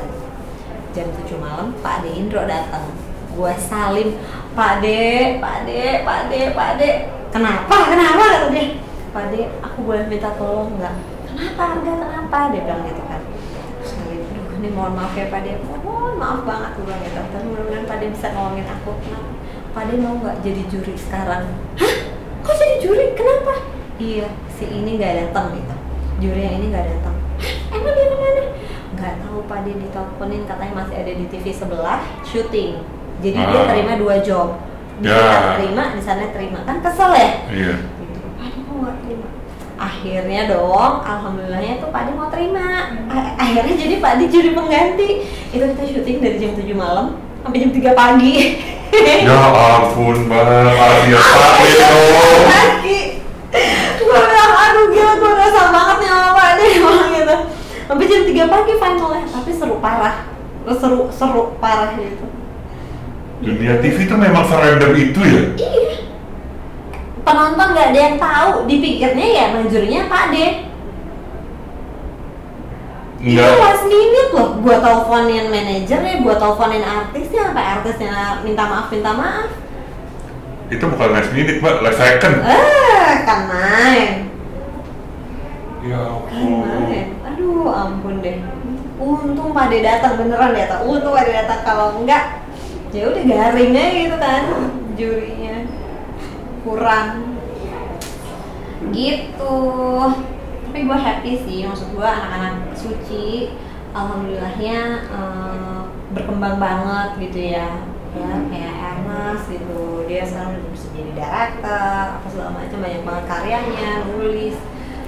Jam 7 malam Pak De Indro datang. Gue salim Pak De Pak De Pak De Pak De. Kenapa? Kenapa? kata dia. Pak De aku boleh minta tolong nggak? Kenapa? Harga kenapa? Dia bilang gitu kan. Terus gue gitu, "Aduh, ini mohon maaf ya Pak De. Mohon maaf banget gue bilang gitu. Tapi mudah-mudahan Pak De bisa nolongin aku. Kenapa? Pak De mau nggak jadi juri sekarang? Hah? Kok jadi juri? Kenapa? Iya si ini nggak datang gitu. Juri yang ini nggak datang. "Hah, emang dia ke mana nggak tahu Pak De diteleponin katanya masih ada di TV sebelah syuting jadi dia
Ah.
terima dua job di
Ya.
sana terima di sana terima kan kesel ya
Iya.
gitu. Padi mau nggak terima? Akhirnya dong, alhamdulillahnya tuh Padi mau terima. Akhirnya jadi Padi jadi pengganti. Itu kita syuting dari jam 7 malam sampai jam 3 pagi.
Ya ampun bang, Arya Pak dong.
Pagi. Gue bilang, aduh gila gue rasa banget nih sama Padi emang gitu. Sampai jam 3 pagi finalnya, tapi seru parah. Seru seru parah gitu.
Dunia TV tuh memang serandom itu ya?
Iya. penonton nggak ada yang tahu dipikirnya ya majurnya Pak D itu
Enggak.
last minute loh gua teleponin manajernya gua teleponin artisnya sampai artisnya minta maaf minta maaf
Itu bukan last minute, Mbak, last second.
eh kan main
Ya
kan
ampun.
aduh ampun deh. Untung Pak D datang beneran datang untung Pak D datang kalau enggak ya udah garing aja gitu kan jurinya. Kurang. Gitu. Tapi gue happy sih maksud gue anak-anak suci alhamdulillahnya eh, berkembang banget gitu ya. Ya kayak Ernest gitu. Dia sekarang udah bisa jadi director apa segala macam banyak banget karyanya nulis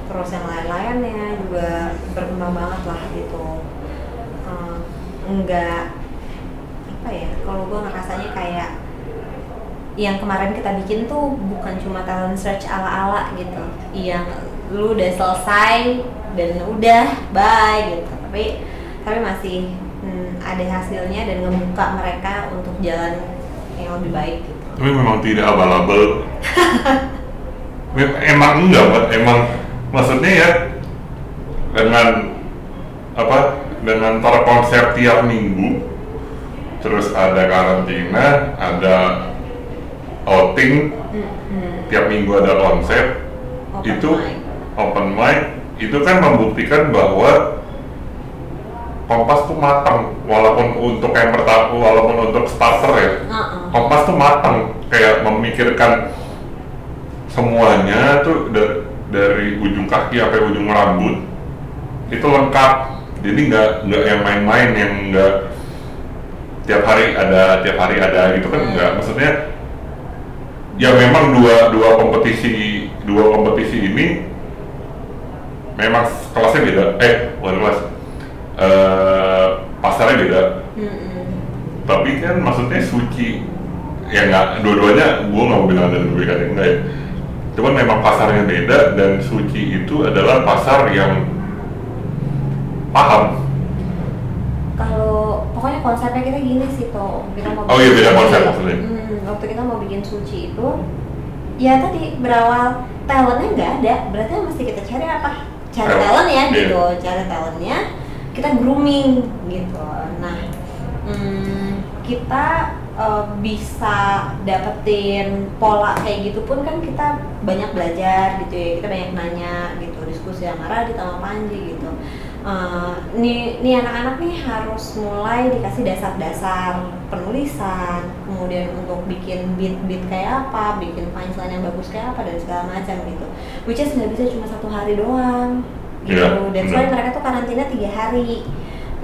terus yang lain-lainnya juga berkembang banget lah gitu Eh, enggak apa ya kalau gue ngerasanya kayak yang kemarin kita bikin tuh bukan cuma talent search ala-ala gitu yang lu udah selesai dan udah bye gitu tapi tapi masih hmm, ada hasilnya dan ngebuka mereka untuk jalan yang lebih baik gitu
Tapi memang tidak abal-abal. Emang enggak. Emang maksudnya ya dengan apa? Dengan para konser tiap minggu, terus ada karantina, ada outing,
Hmm,
tiap minggu ada konser,
Open
itu
mic.
open mic, itu kan membuktikan bahwa Kompas tuh matang, walaupun untuk yang pertama, walaupun untuk starter ya,
Uh-uh.
Kompas tuh matang, kayak memikirkan semuanya tuh dari ujung kaki sampai ujung rambut itu lengkap. Jadi nggak nggak yang main-main yang nggak tiap hari ada tiap hari ada gitu kan
Hmm.
nggak. Maksudnya ya memang dua dua kompetisi dua kompetisi ini memang kelasnya beda. Eh bukan kelas. Eh, pasarnya beda
Mm-mm.
tapi kan maksudnya suci ya nggak dua-duanya gue nggak mau bilang ada perbedaan enggak ya cuman memang pasarnya beda dan suci itu adalah pasar yang paham.
Kalau pokoknya konsepnya kita gini sih toh kita mau
Oh iya, beda konsep maksudnya.
Hmm, waktu kita mau bikin suci itu ya tadi berawal talentnya nggak ada berarti mesti kita cari apa? Cari
Talent,
talent ya
iya.
gitu. Cari talentnya kita grooming gitu. Nah hmm, kita eh, bisa dapetin pola kayak gitu pun kan kita banyak belajar gitu ya. Kita banyak nanya gitu diskusi sama Radit sama Panji gitu. Eh, nih nih anak-anak nih harus mulai dikasih dasar-dasar penulisan kemudian untuk bikin beat-beat kayak apa bikin punchline yang bagus kayak apa dan segala macam gitu. Which is nggak bisa cuma satu hari doang gitu. That's why
benar.
mereka tuh karantina tiga hari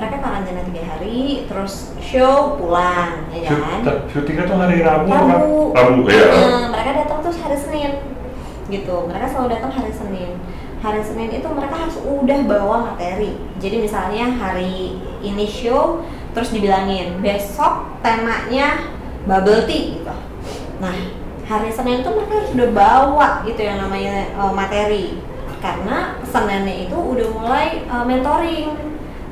mereka karantina tiga hari terus show pulang ya kan?
syutingnya tuh hari Rabu
Rabu.
apa? Rabu ya
Nah, mereka datang tuh hari Senin gitu. Mereka selalu datang hari Senin. Hari Senin itu mereka harus udah bawa materi. Jadi misalnya hari ini show terus dibilangin besok temanya bubble tea gitu. Nah hari Senin itu mereka harus udah bawa gitu yang namanya eh, materi. Karena Seninnya itu udah mulai eh, mentoring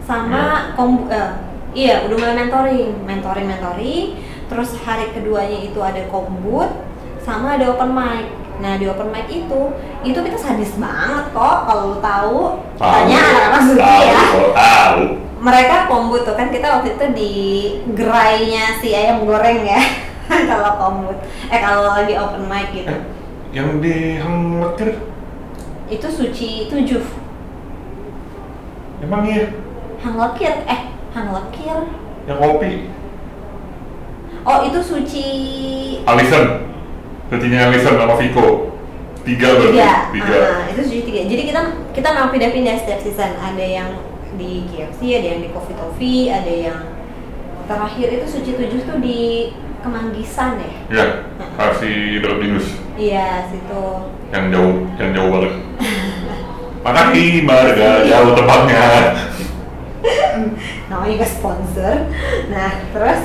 sama kom eh, iya udah mulai mentoring mentoring mentoring. Terus hari keduanya itu ada kombut sama ada open mic. Nah di open mic itu itu kita sadis banget kok kalau lu tahu. Tanya anak-anak suci ya.
tahu.
Mereka kombut tuh kan kita waktu itu di gerainya si ayam goreng ya kalau kombut. Eh kalau lagi open mic gitu.
Eh, yang di Hang Lekir
itu suci tujuh.
Emang iya
hang lekir. Eh hang lekir.
Yang kopi.
Oh itu suci.
Alison. Sucinya Alison sama Viko tiga berarti.
Tiga,
tiga.
Ah, itu suci tiga. Jadi kita kita memang pindah-pindah setiap season. Ada yang di KFC ada yang di Coffee Toffee ada yang terakhir itu suci tujuh tuh di Kemanggisan ya?
Ya versi Dot Binus
iya situ.
Yang jauh yang jauh banget. Makasih Marga. Jauh tempatnya
namanya juga sponsor. Nah terus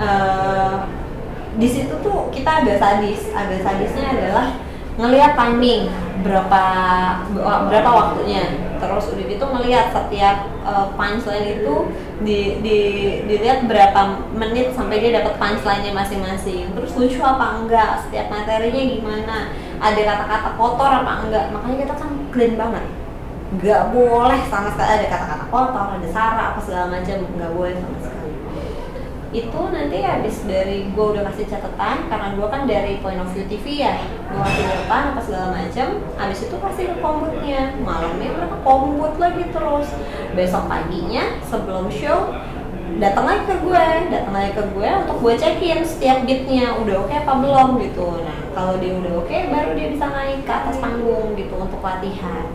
eh, di situ tuh kita agak sadis. Agak sadisnya adalah ngelihat timing berapa berapa waktunya. Terus udah gitu ngelihat setiap eh, punchline itu di, di dilihat berapa menit sampai dia dapat punchline-nya masing-masing. Terus lucu apa enggak? Setiap materinya gimana? Ada kata-kata kotor apa enggak? Makanya kita kan clean banget nggak boleh sama sekali. Ada kata-kata kotor ada sara apa segala macam. Nggak boleh sama sekali. Itu nanti habis dari gue udah kasih catatan karena gue kan dari point of view TV ya gue kasih catatan apa segala macam habis itu kasih ke kombutnya. Malamnya mereka kombut lagi terus. Besok paginya sebelum show datang lagi ke gue datang lagi ke gue untuk gue cekin setiap beatnya. Udah oke apa belum gitu. Nah kalau dia udah oke baru dia bisa naik ke atas panggung gitu untuk latihan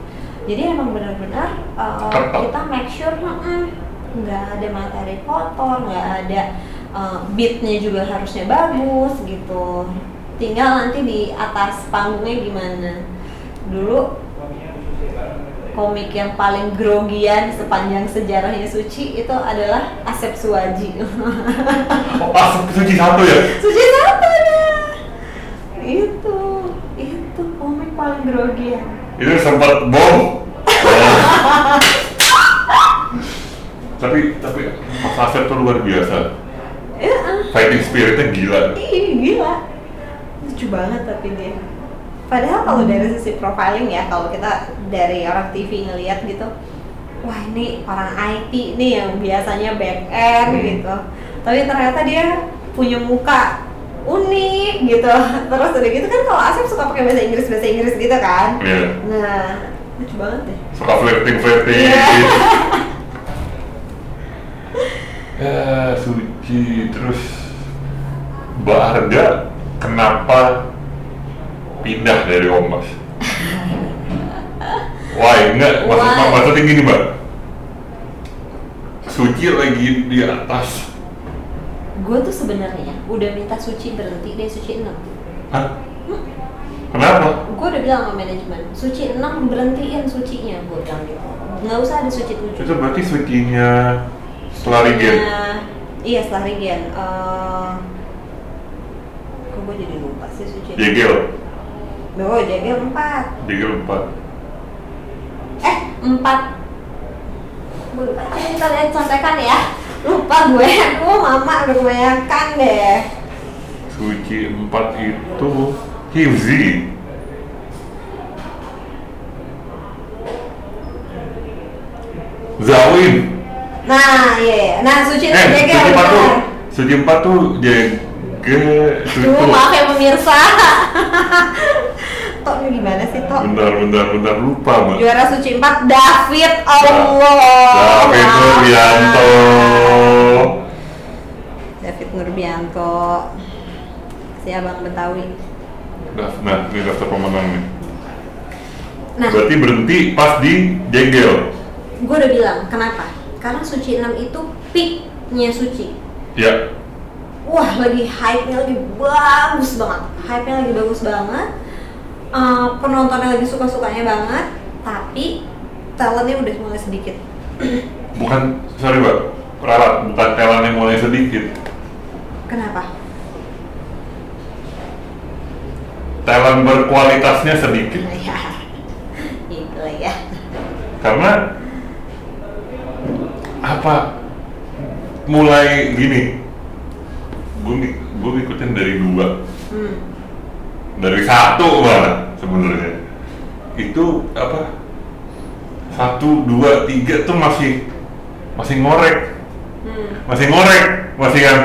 jadi emang benar-benar uh, kita make sure mm, nggak ada materi kotor nggak ada uh, beatnya juga harusnya bagus gitu tinggal nanti di atas panggungnya gimana dulu komik yang paling grogian sepanjang sejarahnya Suci itu adalah Asep Suwaji.
Oh, asap suci satu ya?
Suci satu ya. Itu, itu komik paling grogian.
Itu sempat bom. Tapi tapi Mas Asep tuh luar biasa.
Ya, ah.
Fighting spiritnya gila.
Ih, gila. Lucu banget tapi dia. Padahal kalau dari sisi profiling ya, kalau kita dari orang TV ngelihat gitu, wah ini orang IT nih yang biasanya back end
Hmm.
gitu. Tapi ternyata dia punya muka unik gitu. Terus udah gitu kan kalau Asep suka pakai bahasa Inggris bahasa Inggris gitu kan.
Iya.
Nah, lucu banget deh.
Suka flirting flirting.
Iya.
ya suci terus Mbak Arga kenapa pindah dari Omas? Wah enggak, maksud,
Why?
maksudnya gini mbak Suci lagi di atas
Gue tuh sebenarnya udah minta Suci berhenti deh Suci 6
Hah? Kenapa?
gue udah bilang sama manajemen suci 6 berhentiin sucinya gue bilang gitu nggak usah ada suci 7
Itu berarti sucinya setelah regen
iya setelah regen Eh, kok gue jadi lupa sih suci
Jegel?
Oh jegel 4
Jegel 4
eh 4 gue lupa. Coba kita lihat contekan ya. Lupa gue aduh mama udah kebanyakan deh.
Suci 4 itu Hifzi Zawin
nah iya iya. nah suci
Eh,
jegel
Suci 4 tuh. Suci 4 tuh Jegel
Duh, maaf ya pemirsa Tok ini gimana sih Tok?
Bentar, bentar, bentar, lupa mbak
Juara suci 4 David Allah.
David Nurbianto
David Nurbianto. Si Abang Betawi.
Nah, nah, ini daftar pemenang nih
Nah,
Berarti berhenti pas di Jegel
gue udah bilang kenapa? Karena suci 6 itu peaknya suci.
Ya,
Wah, lagi hype-nya lagi bagus banget. Hype-nya lagi bagus banget. Eh, penontonnya lagi suka-sukanya banget, tapi talentnya udah mulai sedikit.
bukan, sorry mbak Ralat, bukan talent yang mulai sedikit
Kenapa?
Talent berkualitasnya sedikit.
Ya, itu ya.
karena apa? Mulai gini. Gue gue ngikutin dari dua.
Hmm.
dari satu malah sebenarnya. Itu apa? Satu dua tiga tuh masih masih ngorek.
Hmm.
masih ngorek masih yang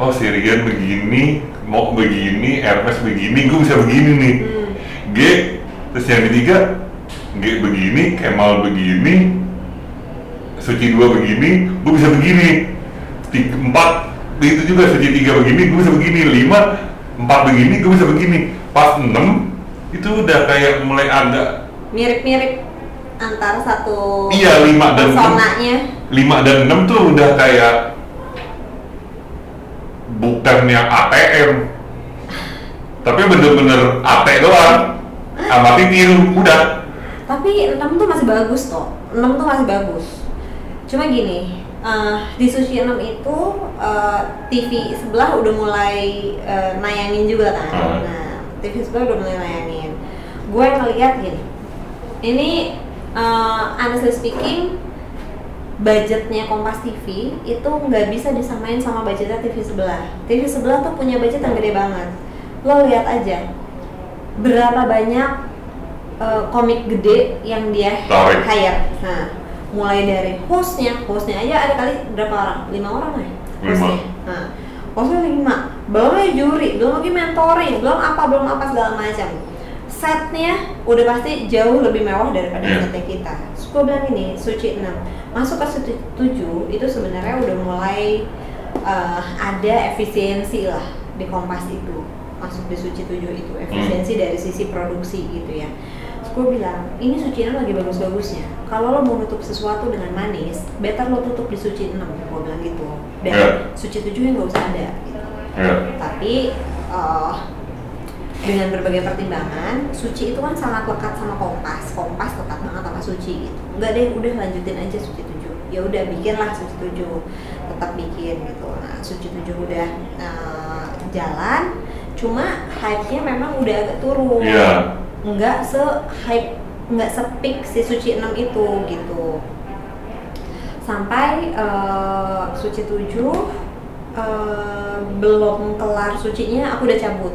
oh si Rian begini mau begini Hermes begini gue bisa begini nih
Hmm.
G terus yang ketiga G begini Kemal begini Suci dua begini gue bisa begini tiga, empat itu juga Suci tiga begini gue bisa begini lima empat begini gue bisa begini pas enam itu udah kayak mulai agak
Mirip-mirip antara satu
Iya, lima dan enam.
personanya.
lima dan enam tuh udah kayak bukan yang ATM tapi bener-bener AT doang amati tiru udah
Tapi 6 tuh masih bagus toh. 6 tuh masih bagus. Cuma gini, eh, di Sushi 6 itu eh, TV sebelah udah mulai eh, nayangin juga kan.
Hmm.
Nah, TV sebelah udah mulai nayangin. Gue ngeliat gini. Ini eh, honestly speaking budgetnya Kompas TV itu nggak bisa disamain sama budgetnya TV sebelah. TV sebelah tuh punya budget yang gede banget. Lo lihat aja, berapa banyak eh, komik gede yang dia
Tarik.
hire. Nah, mulai dari hostnya, hostnya aja ada kali berapa orang? Lima orang ya?
Lima.
Hostnya. Nah, hostnya lima. Belum lagi juri, belum lagi mentoring, belum apa, belum apa segala macam. Setnya udah pasti jauh lebih mewah daripada setnya kita. Gue bilang ini, Suci 6 Masuk ke Suci 7 itu sebenarnya udah mulai eh, ada efisiensi lah di Kompas itu. Masuk di Suci 7 itu efisiensi dari sisi produksi gitu ya. Gue bilang ini Suci 6 lagi bagus-bagusnya. Kalau lo mau nutup sesuatu dengan manis better lo tutup di Suci 6 gue bilang gitu. Dan
Iya.
Suci 7 yang gak usah ada gitu.
Ya.
tapi eh, dengan berbagai pertimbangan Suci itu kan sangat lekat sama Kompas. Kompas lekat banget sama Suci gitu. Nggak deh udah lanjutin aja Suci 7 ya udah bikinlah Suci 7 tetap bikin gitu. Nah Suci 7 udah eh, jalan. Cuma hype-nya memang udah agak turun.
Iya.
nggak se hype nggak sepik si Suci 6 itu gitu. Sampai eh, Suci 7 eh, belum kelar sucinya aku udah cabut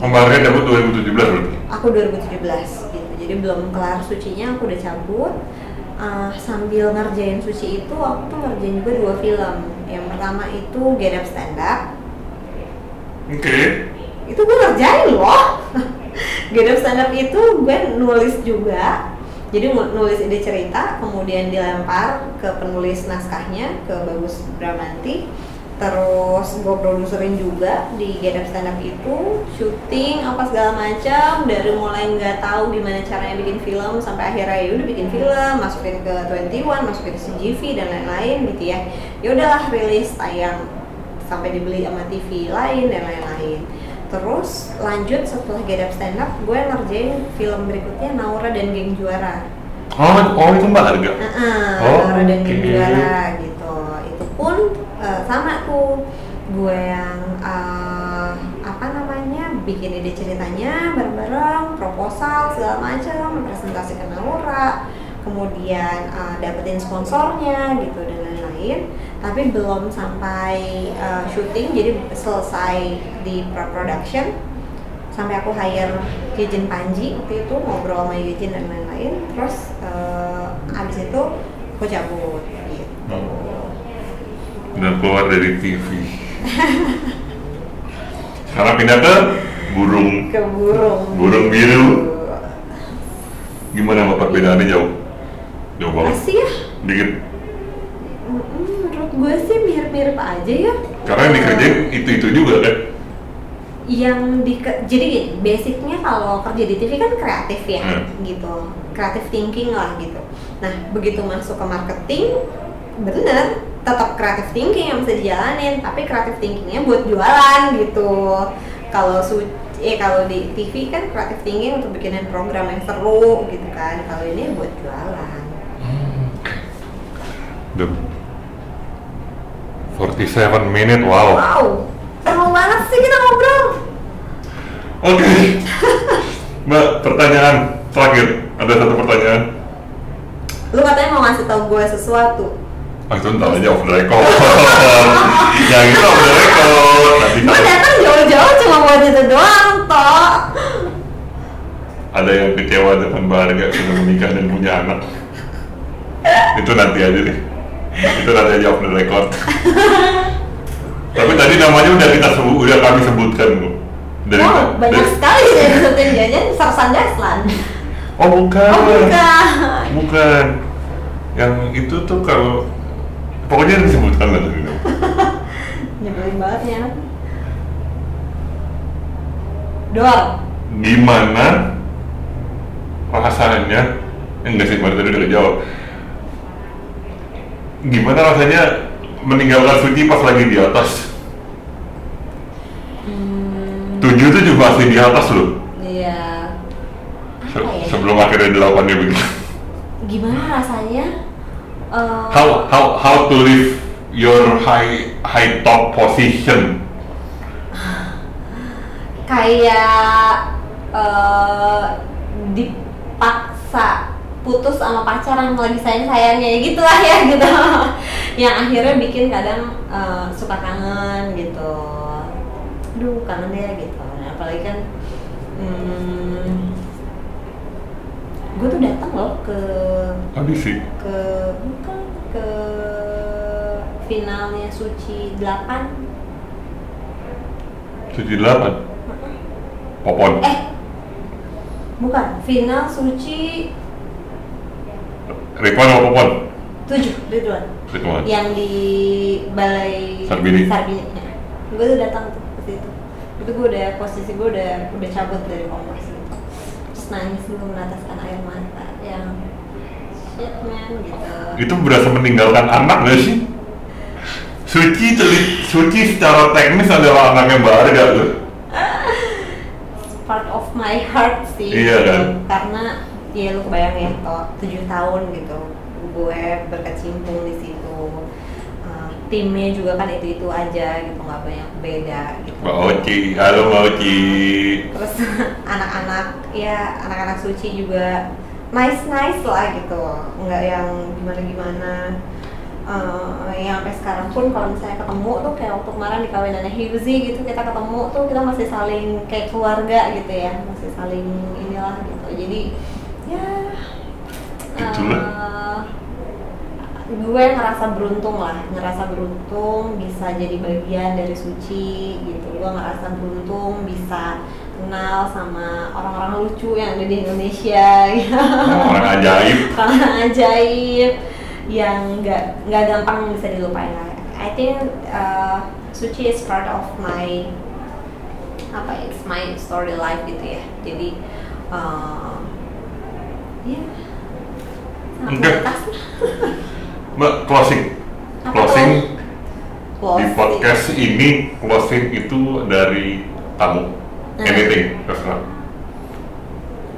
Kemarin dapat 2017 berarti.
aku 2017 gitu. Jadi belum kelar sucinya aku udah cabut. Uh, sambil ngerjain suci itu aku tuh ngerjain juga dua film. Yang pertama itu Get Up Stand Up.
Oke.
itu gue ngerjain loh. Get Up Stand Up itu gue nulis juga. Jadi nu- nulis ide cerita kemudian dilempar ke penulis naskahnya ke Bagus Bramanti terus gue produserin juga di Get Up Stand Up itu syuting apa segala macam dari mulai nggak tahu gimana caranya bikin film sampai akhirnya ya udah bikin film masukin ke 21 masukin ke CGV dan lain-lain gitu ya ya udahlah rilis tayang sampai dibeli sama TV lain dan lain-lain terus lanjut setelah Get Up Stand Up gue ngerjain film berikutnya Naura dan Geng Juara
Oh, oh itu mbak harga.
Heeh,
Oh,
Naura dan Geng
oke.
Juara gitu itu pun sama tuh gue yang eh, apa namanya bikin ide ceritanya bareng-bareng proposal segala macam presentasi ke Naura kemudian eh, dapetin sponsornya gitu dan lain-lain. Tapi belum sampai eh, syuting jadi selesai di pre-production. Sampai aku hire Yejin Panji waktu itu ngobrol sama Yejin dan lain-lain. Terus eh, abis itu aku cabut gitu
Udah keluar dari TV. Sekarang pindah ke burung.
ke burung
Burung biru. Gimana mbak perbedaannya jauh? Jauh banget.
masih ya
Dikit.
Menurut gue sih mirip-mirip aja ya
Karena yang dikerjain itu-itu juga kan?
yang di jadi gini basicnya kalau kerja di TV kan kreatif ya
Hmm.
gitu kreatif thinking lah gitu nah begitu masuk ke marketing bener tetap kreatif thinking yang bisa dijalanin tapi kreatif thinkingnya buat jualan gitu kalau su eh kalau di TV kan kreatif thinking untuk bikinin program yang seru gitu kan kalau ini buat jualan
The 47 minute, wow.
wow lama banget sih kita ngobrol
Oke. Mbak, pertanyaan terakhir. Ada satu pertanyaan.
lu katanya mau ngasih tau gue sesuatu
Itu ntar aja off the record. yang itu off the record. Nanti
gue datang jauh-jauh cuma buat itu doang toh
ada yang kecewa dengan Arga sudah menikah dan punya anak. itu nanti aja deh. Itu nanti aja off the record. Tapi tadi namanya udah kita sebut, udah kami sebutkan bu. Dari,
wow banyak
dari-
sekali ya disebutin jajan Sarsan Daslan
Oh bukan.
oh bukan
Bukan. Yang itu tuh kalau pokoknya disebutkan lah tadi.
nyebelin banget ya doang
Gimana rasanya? Enggak sih, baru tadi udah kejawab. Gimana rasanya meninggalkan Suci pas lagi di atas?
hmm,
Tujuh tuh juga masih di atas loh.
iya
Se-
ya
sebelum akhirnya delapannya begitu.
gimana rasanya Eh,
How how how to live your high high top position?
kayak eh, dipaksa putus sama pacar yang lagi sayang sayangnya gitu lah ya gitu. Yang akhirnya bikin kadang eh, suka kangen gitu. Aduh kangen ya gitu. Nah, apalagi kan Hmm, gue tuh datang loh ke
Audisi.
ke bukan ke finalnya Suci 8
Suci delapan. Popon.
eh bukan final Suci
Ridwan apa Popon?
7 Ridwan
Ridwan.
yang di balai
Sarbini.
Sarbini. gue tuh datang tuh ke situ itu gue udah posisi gue udah udah cabut dari kongres gitu terus nangis gue meneteskan air mata gitu
Itu berasa meninggalkan anak gak sih? Suci teli- Suci secara teknis adalah anaknya Mbak Arga tuh.
part of my heart sih
Iya kan?
karena ya lu kebayang ya toh tujuh tahun gitu gue berkecimpung di situ Uh, timnya juga kan itu itu aja gitu nggak banyak beda gitu
Mbak Oci, halo Mbak Oci.
terus anak-anak ya anak-anak suci juga nice nice lah gitu. Nggak yang gimana gimana yang sampai sekarang pun kalau misalnya ketemu tuh kayak waktu kemarin di kawinannya Hibzi gitu kita ketemu tuh kita masih saling kayak keluarga gitu ya. Masih saling inilah gitu. Jadi ya eh, gue ngerasa beruntung lah. Ngerasa beruntung bisa jadi bagian dari suci gitu. Gue ngerasa beruntung bisa kenal sama orang-orang lucu yang ada di Indonesia gitu.
Orang ajaib.
orang ajaib yang nggak nggak gampang bisa dilupain lah I think uh, suci is part of my apa ya it's my story life gitu ya jadi uh, ya sangat
Oke. Mbak closing.
Apa
Closing
tuh?
di
Closing.
podcast ini closing itu dari tamu. Anything, terserah.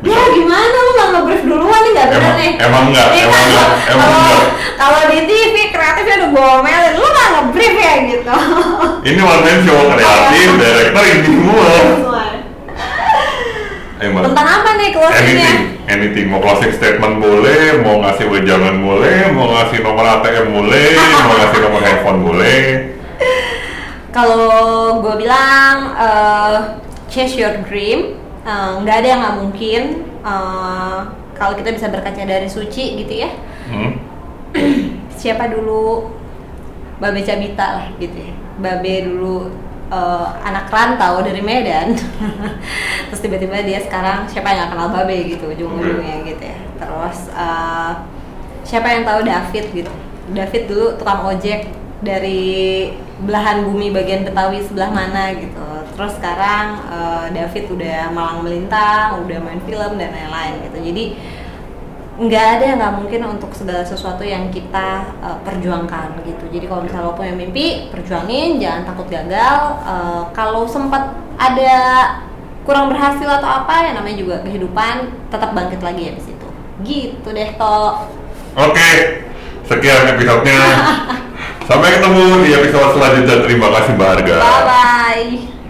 Ya gimana lu nggak nge-brief duluan nih nggak bener
Emang-
nih
emang nggak,
Nih,
emang
kalau-
nggak, emang nggak.
Kalau di TV kreatifnya udah gue omelin, lu nggak nge-brief ya gitu
Ini one man show kreatif, director ini semua. Mbak.
Tentang apa nih closingnya?
Anything, anything. Mau closing statement boleh, mau ngasih wejangan boleh, mau ngasih nomor ATM boleh, mau ngasih nomor handphone boleh.
Kalau gue bilang eh, chase your dream, eh, nggak ada yang nggak mungkin. Eh, kalau kita bisa berkaca dari suci gitu ya,
Hmm?
siapa dulu Babe Cabita lah gitu ya. Babe dulu eh, anak rantau dari Medan. Terus tiba-tiba dia sekarang siapa yang gak kenal Babe gitu ujung-ujungnya gitu ya. Terus eh, siapa yang tahu David gitu. David dulu tukang ojek dari belahan bumi bagian Betawi sebelah mana gitu. Terus sekarang eh, David udah malang melintang, udah main film dan lain-lain gitu. Jadi nggak ada yang nggak mungkin untuk segala sesuatu yang kita uh, perjuangkan gitu jadi kalau misalnya lo punya mimpi perjuangin jangan takut gagal Uh, kalau sempat ada kurang berhasil atau apa ya namanya juga kehidupan tetap bangkit lagi ya di situ gitu deh toh
Oke, sekian episodenya. Sampai ketemu di episode selanjutnya. Terima kasih Mbak Arga.
bye bye